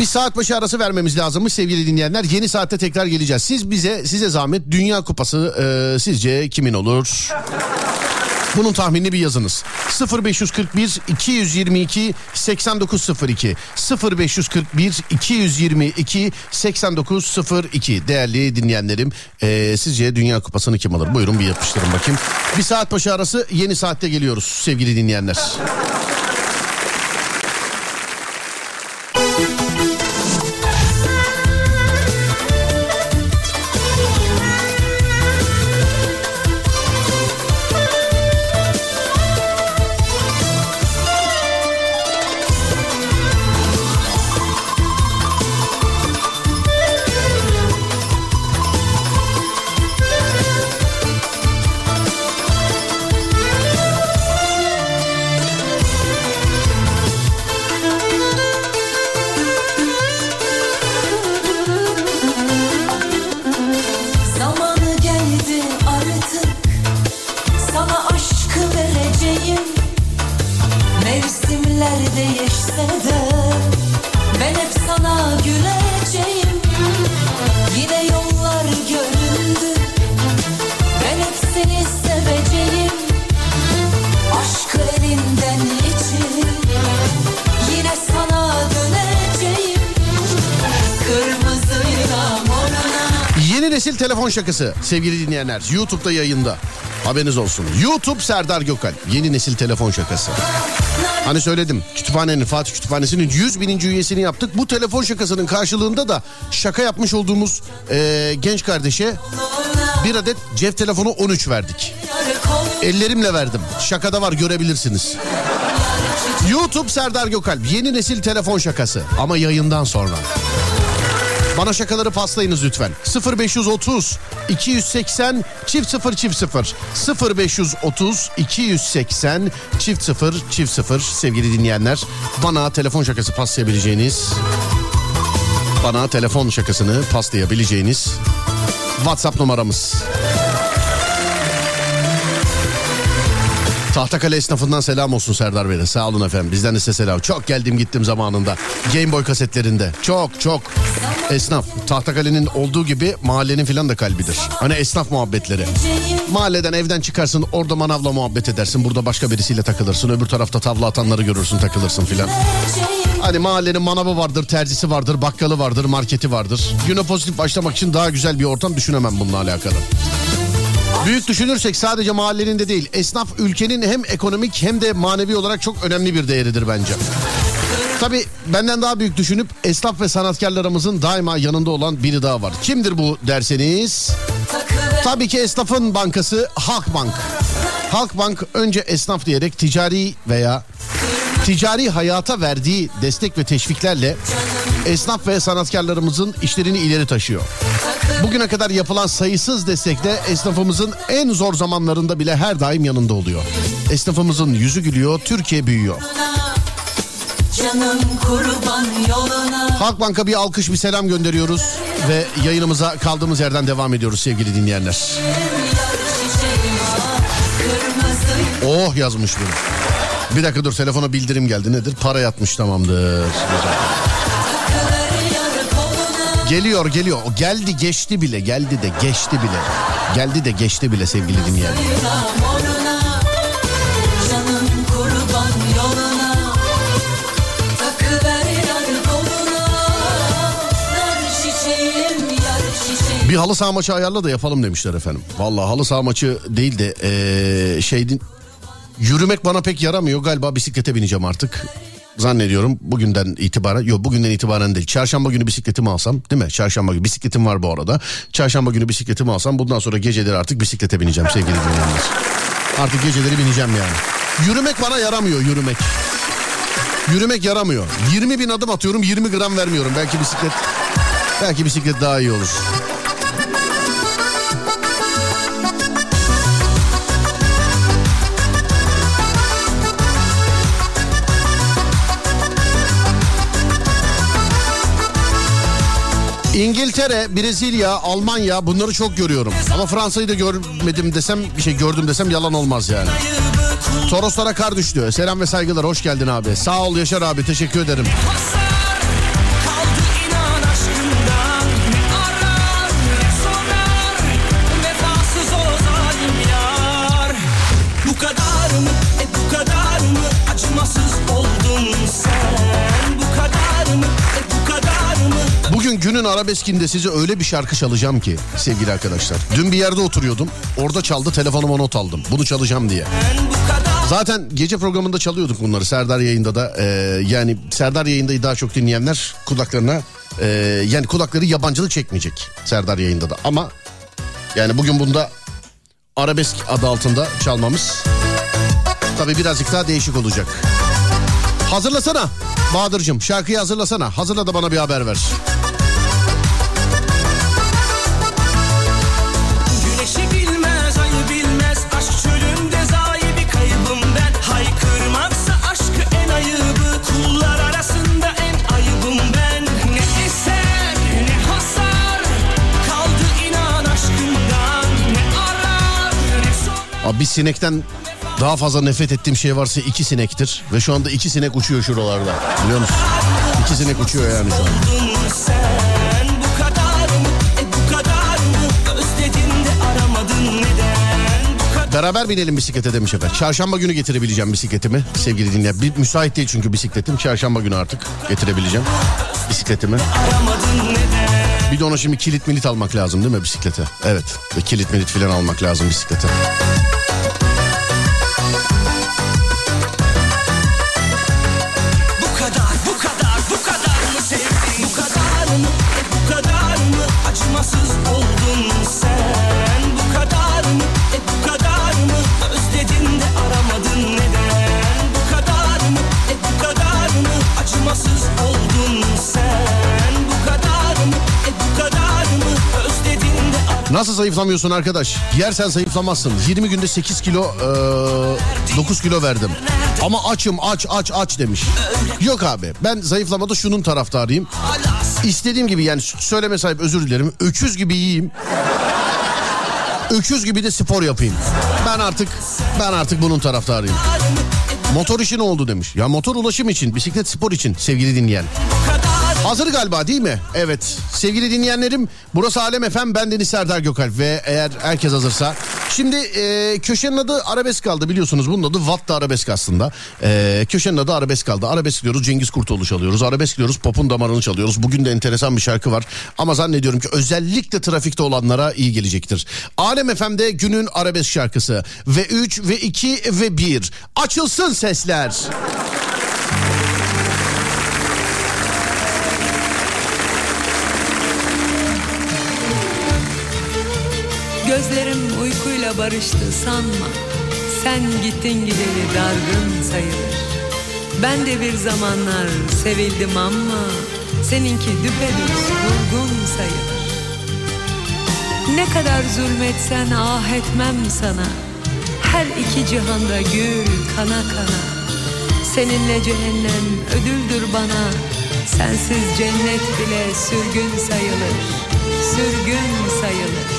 Bir saat başı arası vermemiz lazımmış sevgili dinleyenler. Yeni saatte tekrar geleceğiz. Siz bize size zahmet Dünya Kupası e, sizce kimin olur? Bunun tahminini bir yazınız. 0541 222 8902 0541 222 8902 değerli dinleyenlerim eee, sizce Dünya Kupası'nı kim alır? Buyurun bir yapıştırın bakayım. Bir saat başı arası yeni saatte geliyoruz sevgili dinleyenler. Şakası sevgili dinleyenler. YouTube'da yayında. Haberiniz olsun. YouTube Serdar Gökal. Yeni nesil telefon şakası. Hani söyledim kütüphanenin Fatih Kütüphanesi'nin 100 bininci üyesini yaptık. Bu telefon şakasının karşılığında da şaka yapmış olduğumuz eee, genç kardeşe bir adet cep telefonu 13 verdik. Ellerimle verdim. Şakada var görebilirsiniz. YouTube Serdar Gökalp yeni nesil telefon şakası ama yayından sonra. Bana şakaları paslayınız lütfen. 0530 280 çift 0 çift 0 0530 280 çift 0 çift 0 sevgili dinleyenler. Bana telefon şakası paslayabileceğiniz bana telefon şakasını paslayabileceğiniz WhatsApp numaramız. Tahtakale esnafından selam olsun Serdar Bey'e. Sağ olun efendim. Bizden de size selam. Çok geldim gittim zamanında. Game Boy kasetlerinde. Çok çok. Esnaf. Tahtakale'nin olduğu gibi mahallenin filan da kalbidir. Hani esnaf muhabbetleri. Mahalleden evden çıkarsın orada manavla muhabbet edersin. Burada başka birisiyle takılırsın. Öbür tarafta tavla atanları görürsün takılırsın filan. Hani mahallenin manavı vardır, terzisi vardır, bakkalı vardır, marketi vardır. Güne pozitif başlamak için daha güzel bir ortam düşünemem bununla alakalı. Büyük düşünürsek sadece mahallenin de değil esnaf ülkenin hem ekonomik hem de manevi olarak çok önemli bir değeridir bence. Tabi benden daha büyük düşünüp esnaf ve sanatkarlarımızın daima yanında olan biri daha var. Kimdir bu derseniz? Tabii ki esnafın bankası Halkbank. Halkbank önce esnaf diyerek ticari veya ticari hayata verdiği destek ve teşviklerle esnaf ve sanatkarlarımızın işlerini ileri taşıyor. Bugüne kadar yapılan sayısız destekle esnafımızın en zor zamanlarında bile her daim yanında oluyor. Esnafımızın yüzü gülüyor, Türkiye büyüyor. Halkbank'a bir alkış bir selam gönderiyoruz ve yayınımıza kaldığımız yerden devam ediyoruz sevgili dinleyenler. Oh yazmış bunu. Bir dakika dur telefona bildirim geldi nedir? Para yatmış tamamdır. Geliyor geliyor. Geldi geçti bile geldi de geçti bile. Geldi de geçti bile sevgili dinleyenler. Bir halı saha maçı ayarla da yapalım demişler efendim. Vallahi halı saha maçı değil de ee, şeydin yürümek bana pek yaramıyor. Galiba bisiklete bineceğim artık. Zannediyorum bugünden itibaren yok bugünden itibaren değil. Çarşamba günü bisikletimi alsam değil mi? Çarşamba günü bisikletim var bu arada. Çarşamba günü bisikletimi alsam bundan sonra geceleri artık bisiklete bineceğim sevgili dinleyenler. Artık geceleri bineceğim yani. Yürümek bana yaramıyor yürümek. Yürümek yaramıyor. 20 bin adım atıyorum 20 gram vermiyorum. Belki bisiklet belki bisiklet daha iyi olur. İngiltere, Brezilya, Almanya bunları çok görüyorum. Ama Fransa'yı da görmedim desem bir şey gördüm desem yalan olmaz yani. Toroslara kar düştü. Selam ve saygılar. Hoş geldin abi. Sağ ol Yaşar abi. Teşekkür ederim. Arabeskinde size öyle bir şarkı çalacağım ki sevgili arkadaşlar. Dün bir yerde oturuyordum. Orada çaldı telefonuma not aldım. Bunu çalacağım diye. Zaten gece programında çalıyorduk bunları Serdar yayında da. Ee, yani Serdar yayındayı daha çok dinleyenler kulaklarına e, yani kulakları yabancılık çekmeyecek Serdar yayında da. Ama yani bugün bunda arabesk adı altında çalmamız tabii birazcık daha değişik olacak. Hazırlasana Bahadır'cığım şarkıyı hazırlasana. Hazırla da bana bir haber ver. Bir sinekten daha fazla nefret ettiğim şey varsa iki sinektir. Ve şu anda iki sinek uçuyor şuralarda. Biliyor musun? İki sinek uçuyor yani şu an. Beraber binelim bisiklete demiş efendim. Çarşamba günü getirebileceğim bisikletimi sevgili dinleyen. Bir, müsait değil çünkü bisikletim. Çarşamba günü artık getirebileceğim bisikletimi. Bir de ona şimdi kilit milit almak lazım değil mi bisiklete? Evet. Ve kilit milit falan almak lazım bisiklete. Nasıl zayıflamıyorsun arkadaş? Yersen zayıflamazsın. 20 günde 8 kilo, e, 9 kilo verdim. Ama açım aç aç aç demiş. Yok abi ben zayıflamada şunun taraftarıyım. İstediğim gibi yani söyleme sahip özür dilerim. Öküz gibi yiyeyim. Öküz gibi de spor yapayım. Ben artık ben artık bunun taraftarıyım. Motor işi ne oldu demiş. Ya motor ulaşım için, bisiklet spor için sevgili dinleyen. Hazır galiba değil mi? Evet. Sevgili dinleyenlerim burası Alem Efem ben Deniz Serdar Gökalp ve eğer herkes hazırsa. Şimdi e, köşenin adı Arabesk kaldı biliyorsunuz bunun adı Watt da Arabesk aslında. E, köşenin adı Arabesk kaldı. Arabesk diyoruz Cengiz Kurtoğlu çalıyoruz. Arabesk diyoruz Pop'un damarını çalıyoruz. Bugün de enteresan bir şarkı var. Ama zannediyorum ki özellikle trafikte olanlara iyi gelecektir. Alem Efem'de günün arabesk şarkısı. Ve 3 ve 2 ve 1. Açılsın sesler. aşkıyla barıştı sanma. Sen gittin gideni dargın sayılır. Ben de bir zamanlar sevildim ama Seninki düpedüz vurgun sayılır. Ne kadar zulmetsen ah etmem sana. Her iki cihanda gül kana kana. Seninle cehennem ödüldür bana. Sensiz cennet bile sürgün sayılır Sürgün sayılır.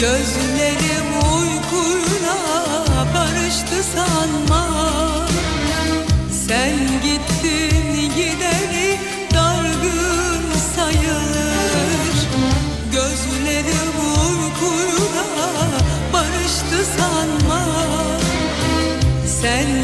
Gözlerim uykuyla barıştı sanma. Sen gittin gideri dargın sayılır. Gözlerim uykuyla barıştı sanma. Sen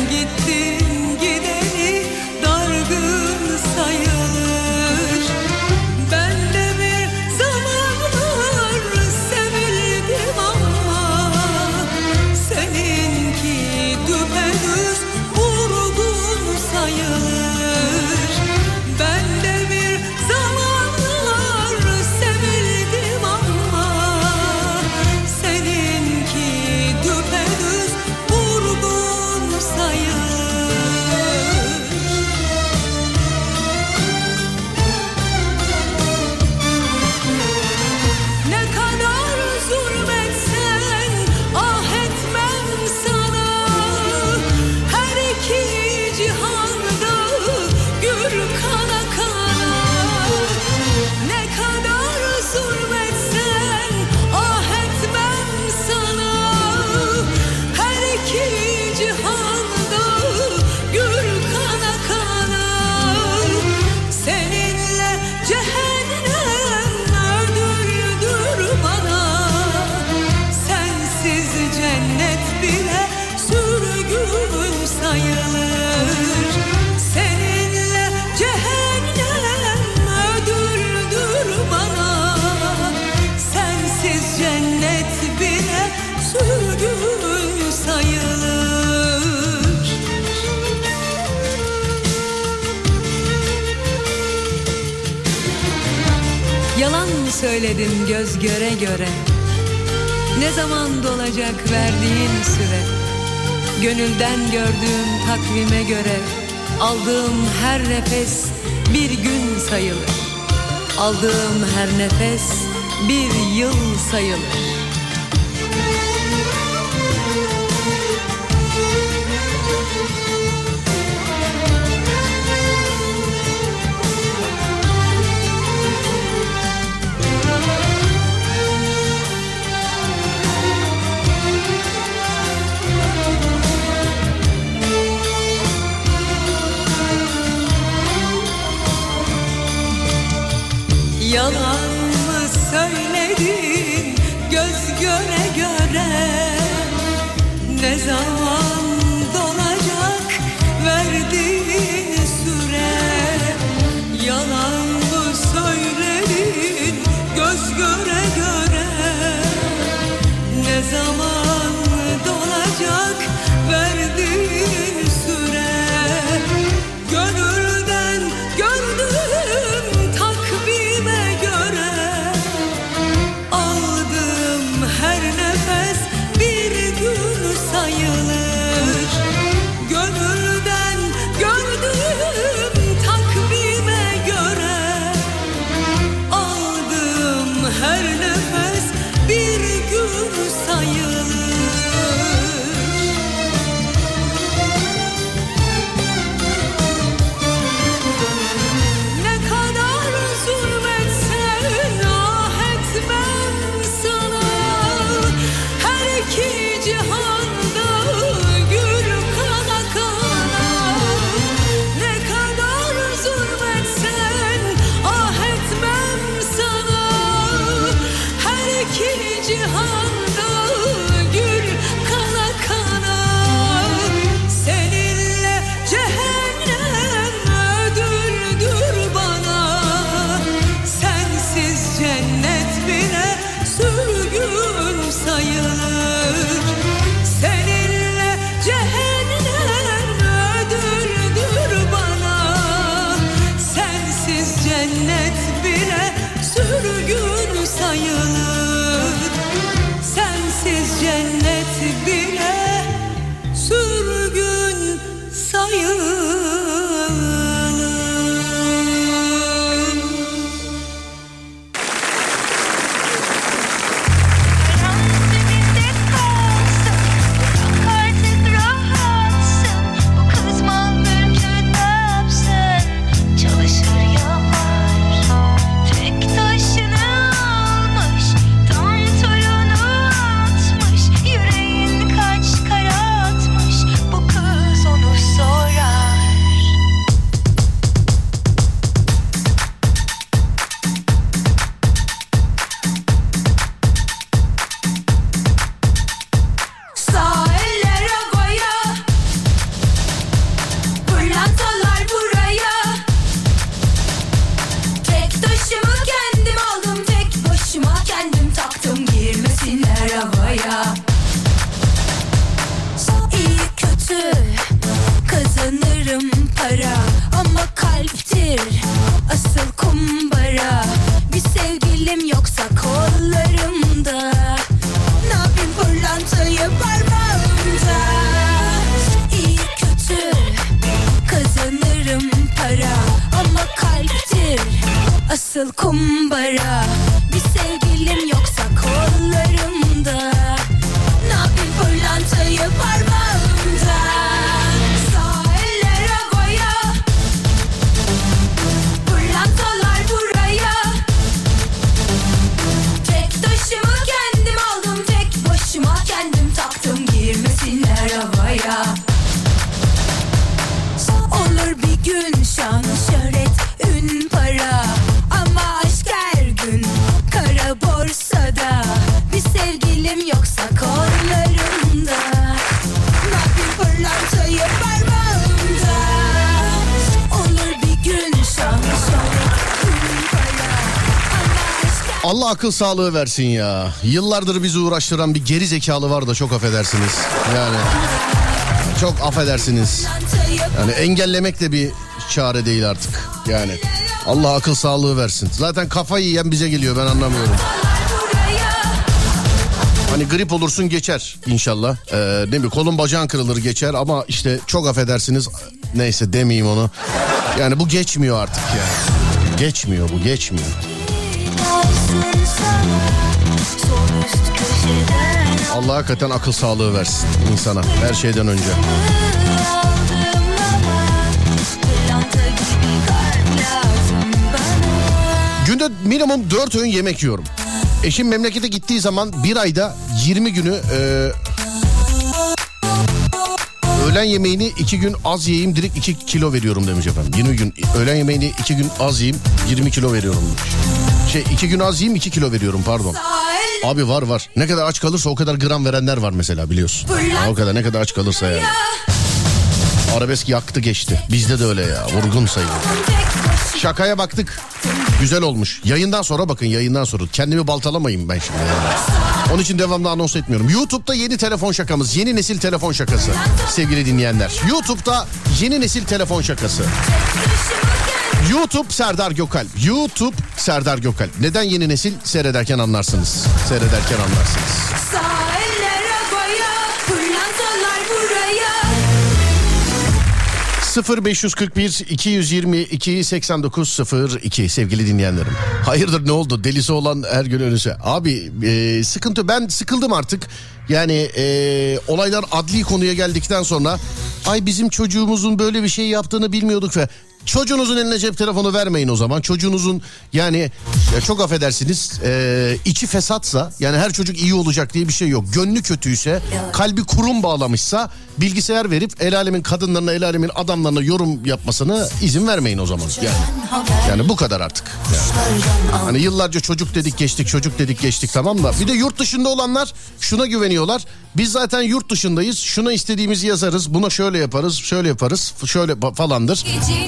akıl sağlığı versin ya. Yıllardır bizi uğraştıran bir geri zekalı var da çok affedersiniz. Yani çok affedersiniz. Yani engellemek de bir çare değil artık. Yani Allah akıl sağlığı versin. Zaten kafayı yiyen bize geliyor ben anlamıyorum. Hani grip olursun geçer inşallah. Ee, ne bileyim kolun bacağın kırılır geçer ama işte çok affedersiniz. Neyse demeyeyim onu. Yani bu geçmiyor artık yani. Geçmiyor bu geçmiyor. Allah hakikaten akıl sağlığı versin insana her şeyden önce. Günde minimum 4 öğün yemek yiyorum. Eşim memlekete gittiği zaman bir ayda 20 günü e, öğlen yemeğini 2 gün az yiyeyim direkt 2 kilo veriyorum demiş efendim. 20 gün öğlen yemeğini 2 gün az yiyeyim 20 kilo veriyorum demiş. Şey 2 gün az yiyeyim 2 kilo veriyorum pardon. Abi var var. Ne kadar aç kalırsa o kadar gram verenler var mesela biliyorsun. Ya o kadar ne kadar aç kalırsa yani. Arabesk yaktı geçti. Bizde de öyle ya. Vurgun sayılır. Şakaya baktık. Güzel olmuş. Yayından sonra bakın yayından sonra. Kendimi baltalamayayım ben şimdi. yani. Onun için devamlı anons etmiyorum. YouTube'da yeni telefon şakamız. Yeni nesil telefon şakası. Sevgili dinleyenler. YouTube'da yeni nesil telefon şakası. YouTube Serdar Gökalp. YouTube Serdar Gökalp. Neden yeni nesil? Seyrederken anlarsınız. Seyrederken anlarsınız. Buraya 0541 222 8902 sevgili dinleyenlerim. Hayırdır ne oldu? Delisi olan her gün ölüse. Abi e, sıkıntı ben sıkıldım artık. Yani e, olaylar adli konuya geldikten sonra ay bizim çocuğumuzun böyle bir şey yaptığını bilmiyorduk ve Çocuğunuzun eline cep telefonu vermeyin o zaman. Çocuğunuzun yani ya çok affedersiniz e, içi fesatsa yani her çocuk iyi olacak diye bir şey yok. Gönlü kötüyse kalbi kurum bağlamışsa bilgisayar verip el alemin kadınlarına el alemin adamlarına yorum yapmasını izin vermeyin o zaman. Yani, yani bu kadar artık. Yani. Hani yıllarca çocuk dedik geçtik çocuk dedik geçtik tamam da bir de yurt dışında olanlar şuna güveniyorlar. Biz zaten yurt dışındayız şuna istediğimizi yazarız buna şöyle yaparız şöyle yaparız şöyle fa- falandır.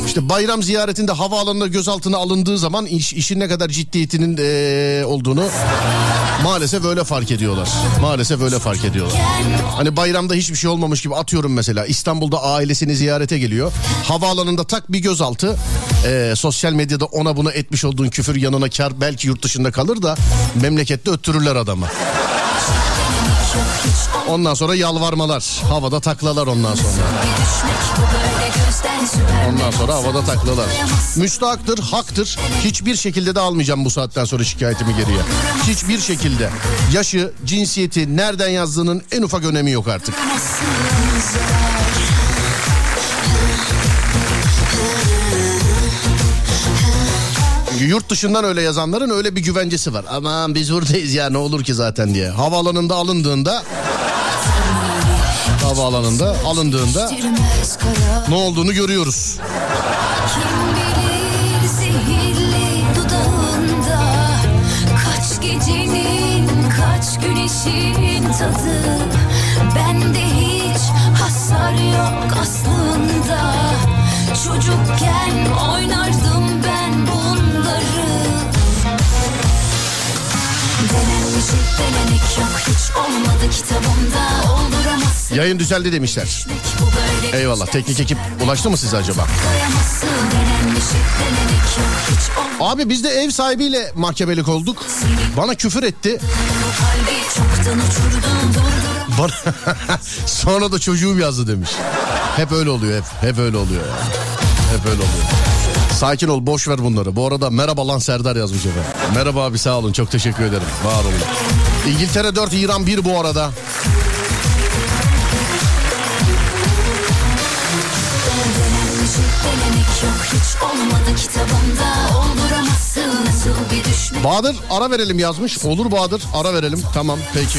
İşte bayram ziyaretinde havaalanında gözaltına alındığı zaman iş, işin ne kadar ciddiyetinin eee, olduğunu maalesef öyle fark ediyorlar. Maalesef öyle fark ediyorlar. Hani bayramda hiçbir şey olmamış gibi atıyorum mesela İstanbul'da ailesini ziyarete geliyor. Havaalanında tak bir gözaltı. Eee, sosyal medyada ona buna etmiş olduğun küfür yanına kar belki yurt dışında kalır da memlekette öttürürler adamı. Ondan sonra yalvarmalar. Havada taklalar ondan sonra. Ondan sonra havada taklalar. Müstahaktır, haktır. Hiçbir şekilde de almayacağım bu saatten sonra şikayetimi geriye. Hiçbir şekilde. Yaşı, cinsiyeti, nereden yazdığının en ufak önemi yok artık. Çünkü yurt dışından öyle yazanların öyle bir güvencesi var. Aman biz buradayız ya ne olur ki zaten diye. Havaalanında alındığında havaalanında alındığında ne olduğunu görüyoruz. Güneşin tadı Bende hiç hasar yok aslında Çocukken oynardım Yayın düzeldi demişler. Eyvallah. Teknik ekip ulaştı mı size acaba? Olmadı Abi biz de ev sahibiyle mahkemelik olduk. Bana küfür etti. Bana <laughs> sonra da çocuğum yazdı demiş. Hep öyle oluyor hep. Hep öyle oluyor ya. Hep öyle oluyor. Sakin ol boş ver bunları. Bu arada merhaba lan Serdar yazmış efendim. Merhaba abi sağ olun çok teşekkür ederim. Var olun. İngiltere 4 İran 1 bu arada. Bahadır ara verelim yazmış. Olur Bahadır ara verelim. Tamam peki.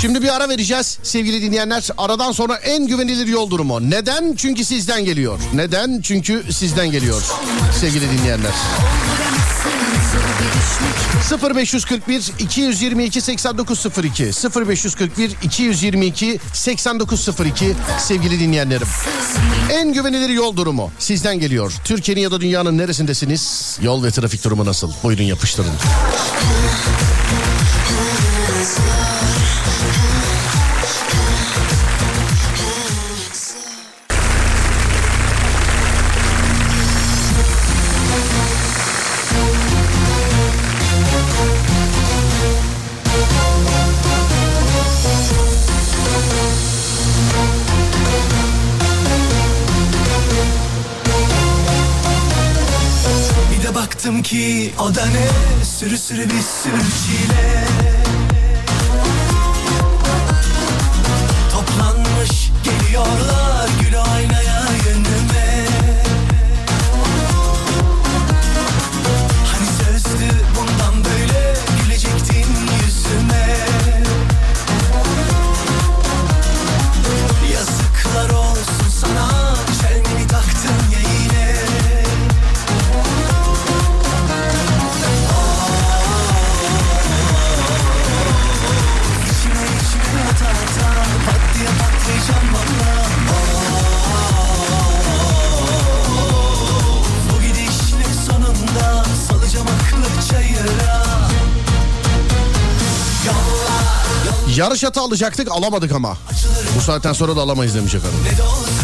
Şimdi bir ara vereceğiz sevgili dinleyenler. Aradan sonra en güvenilir yol durumu. Neden? Çünkü sizden geliyor. Neden? Çünkü sizden geliyor sevgili dinleyenler. Nasıl bir düşmek 0541 222 8902 0541 222 8902 sevgili dinleyenlerim. En güvenilir yol durumu sizden geliyor. Türkiye'nin ya da dünyanın neresindesiniz? Yol ve trafik durumu nasıl? Buyurun yapıştırın. O da ne? Sürü sürü bir sürü çile. Toplanmış geliyorlar Yarış atı alacaktık alamadık ama. Bu saatten sonra da alamayız demiş efendim. Ne de olsa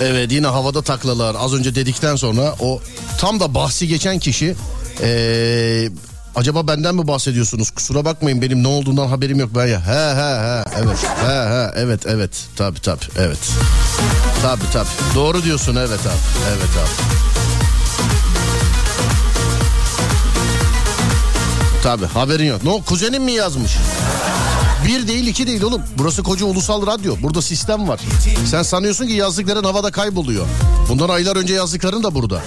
Evet yine havada taklalar. Az önce dedikten sonra o tam da bahsi geçen kişi ee, acaba benden mi bahsediyorsunuz? Kusura bakmayın benim ne olduğundan haberim yok ben ya. He he he evet he he evet evet tabi tabi evet. Tabi tabi doğru diyorsun evet abi evet abi. Tabi haberin yok. Ne o kuzenin mi yazmış? Bir değil iki değil oğlum. Burası koca ulusal radyo. Burada sistem var. Sen sanıyorsun ki yazdıkların havada kayboluyor. Bundan aylar önce yazdıkların da burada.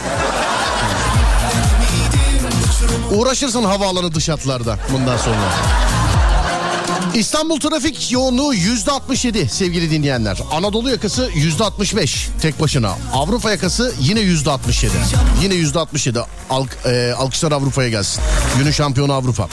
Uğraşırsın havaalanı dış hatlarda bundan sonra. İstanbul trafik yoğunluğu yüzde 67 sevgili dinleyenler. Anadolu yakası yüzde 65 tek başına. Avrupa yakası yine yüzde 67. Yine yüzde 67. Alk, e, alkışlar Avrupa'ya gelsin. Günün şampiyonu Avrupa.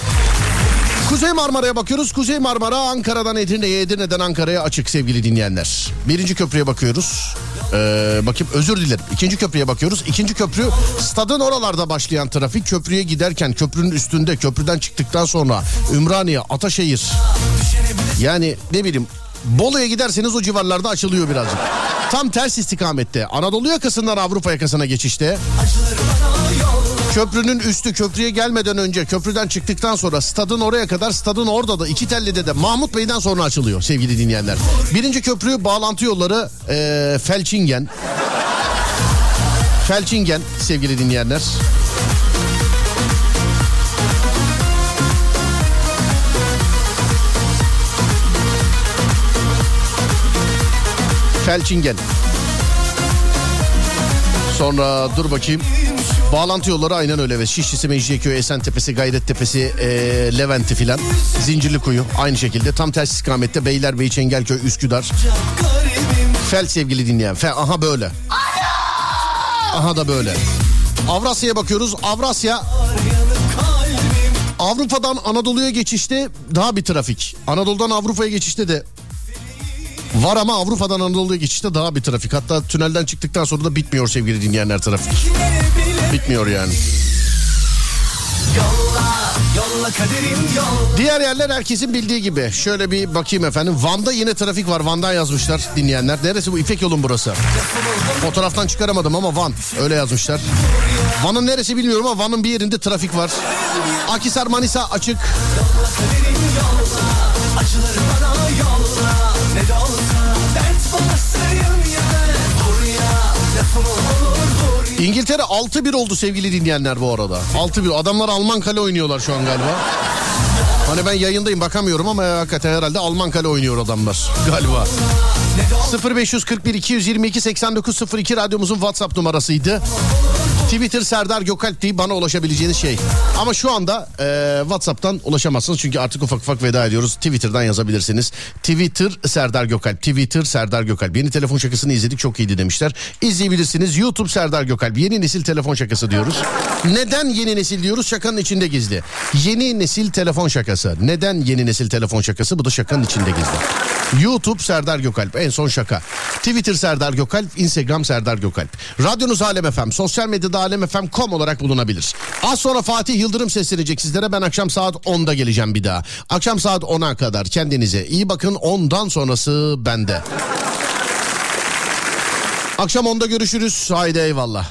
Kuzey Marmara'ya bakıyoruz. Kuzey Marmara Ankara'dan Edirne'ye, Edirne'den Ankara'ya açık sevgili dinleyenler. Birinci köprüye bakıyoruz. Ee, bakayım özür dilerim. İkinci köprüye bakıyoruz. İkinci köprü stadın oralarda başlayan trafik. Köprüye giderken köprünün üstünde köprüden çıktıktan sonra Ümraniye, Ataşehir. Yani ne bileyim Bolu'ya giderseniz o civarlarda açılıyor birazcık. Tam ters istikamette. Anadolu yakasından Avrupa yakasına geçişte. Köprünün üstü köprüye gelmeden önce köprüden çıktıktan sonra stadın oraya kadar stadın orada da iki tellide de Mahmut Bey'den sonra açılıyor sevgili dinleyenler. Birinci köprü bağlantı yolları eee Felçingen. Felçingen sevgili dinleyenler. Felçingen. Sonra dur bakayım. Bağlantı yolları aynen öyle ve Şişlisi, Mecidiyeköy, Esentepe'si, Gayrettepe'si, ee, Levent'i filan. Zincirlikuyu aynı şekilde tam ters istikamette Beylerbeyi, Çengelköy, Üsküdar. Fel sevgili dinleyen. Fel, aha böyle. Aha da böyle. Avrasya'ya bakıyoruz. Avrasya Avrupa'dan Anadolu'ya geçişte daha bir trafik. Anadolu'dan Avrupa'ya geçişte de Var ama Avrupa'dan Anadolu'ya geçişte daha bir trafik. Hatta tünelden çıktıktan sonra da bitmiyor sevgili dinleyenler trafik. Bitmiyor yani. Diğer yerler herkesin bildiği gibi. Şöyle bir bakayım efendim. Van'da yine trafik var. Van'dan yazmışlar dinleyenler. Neresi bu? İpek yolun burası. Fotoğraftan çıkaramadım ama Van. Öyle yazmışlar. Van'ın neresi bilmiyorum ama Van'ın bir yerinde trafik var. Akisar Manisa açık. Yolla İngiltere 6-1 oldu sevgili dinleyenler bu arada. 6-1. Adamlar Alman kale oynuyorlar şu an galiba. Hani ben yayındayım bakamıyorum ama hakikaten herhalde Alman kale oynuyor adamlar galiba. 0541 222 8902 radyomuzun WhatsApp numarasıydı. Twitter Serdar Gökalp deyip bana ulaşabileceğiniz şey. Ama şu anda e, WhatsApp'tan ulaşamazsınız çünkü artık ufak ufak veda ediyoruz. Twitter'dan yazabilirsiniz. Twitter Serdar Gökalp. Twitter Serdar Gökalp. Yeni telefon şakasını izledik çok iyiydi demişler. İzleyebilirsiniz. YouTube Serdar Gökalp. Yeni nesil telefon şakası diyoruz. Neden yeni nesil diyoruz? Şakanın içinde gizli. Yeni nesil telefon şakası. Neden yeni nesil telefon şakası? Bu da şakanın içinde gizli. YouTube Serdar Gökalp en son şaka. Twitter Serdar Gökalp, Instagram Serdar Gökalp. Radyonuz Alem FM, sosyal medyada alemfm.com olarak bulunabilir. Az sonra Fatih Yıldırım seslenecek sizlere. Ben akşam saat 10'da geleceğim bir daha. Akşam saat 10'a kadar kendinize iyi bakın. Ondan sonrası bende. Akşam 10'da görüşürüz. Haydi eyvallah.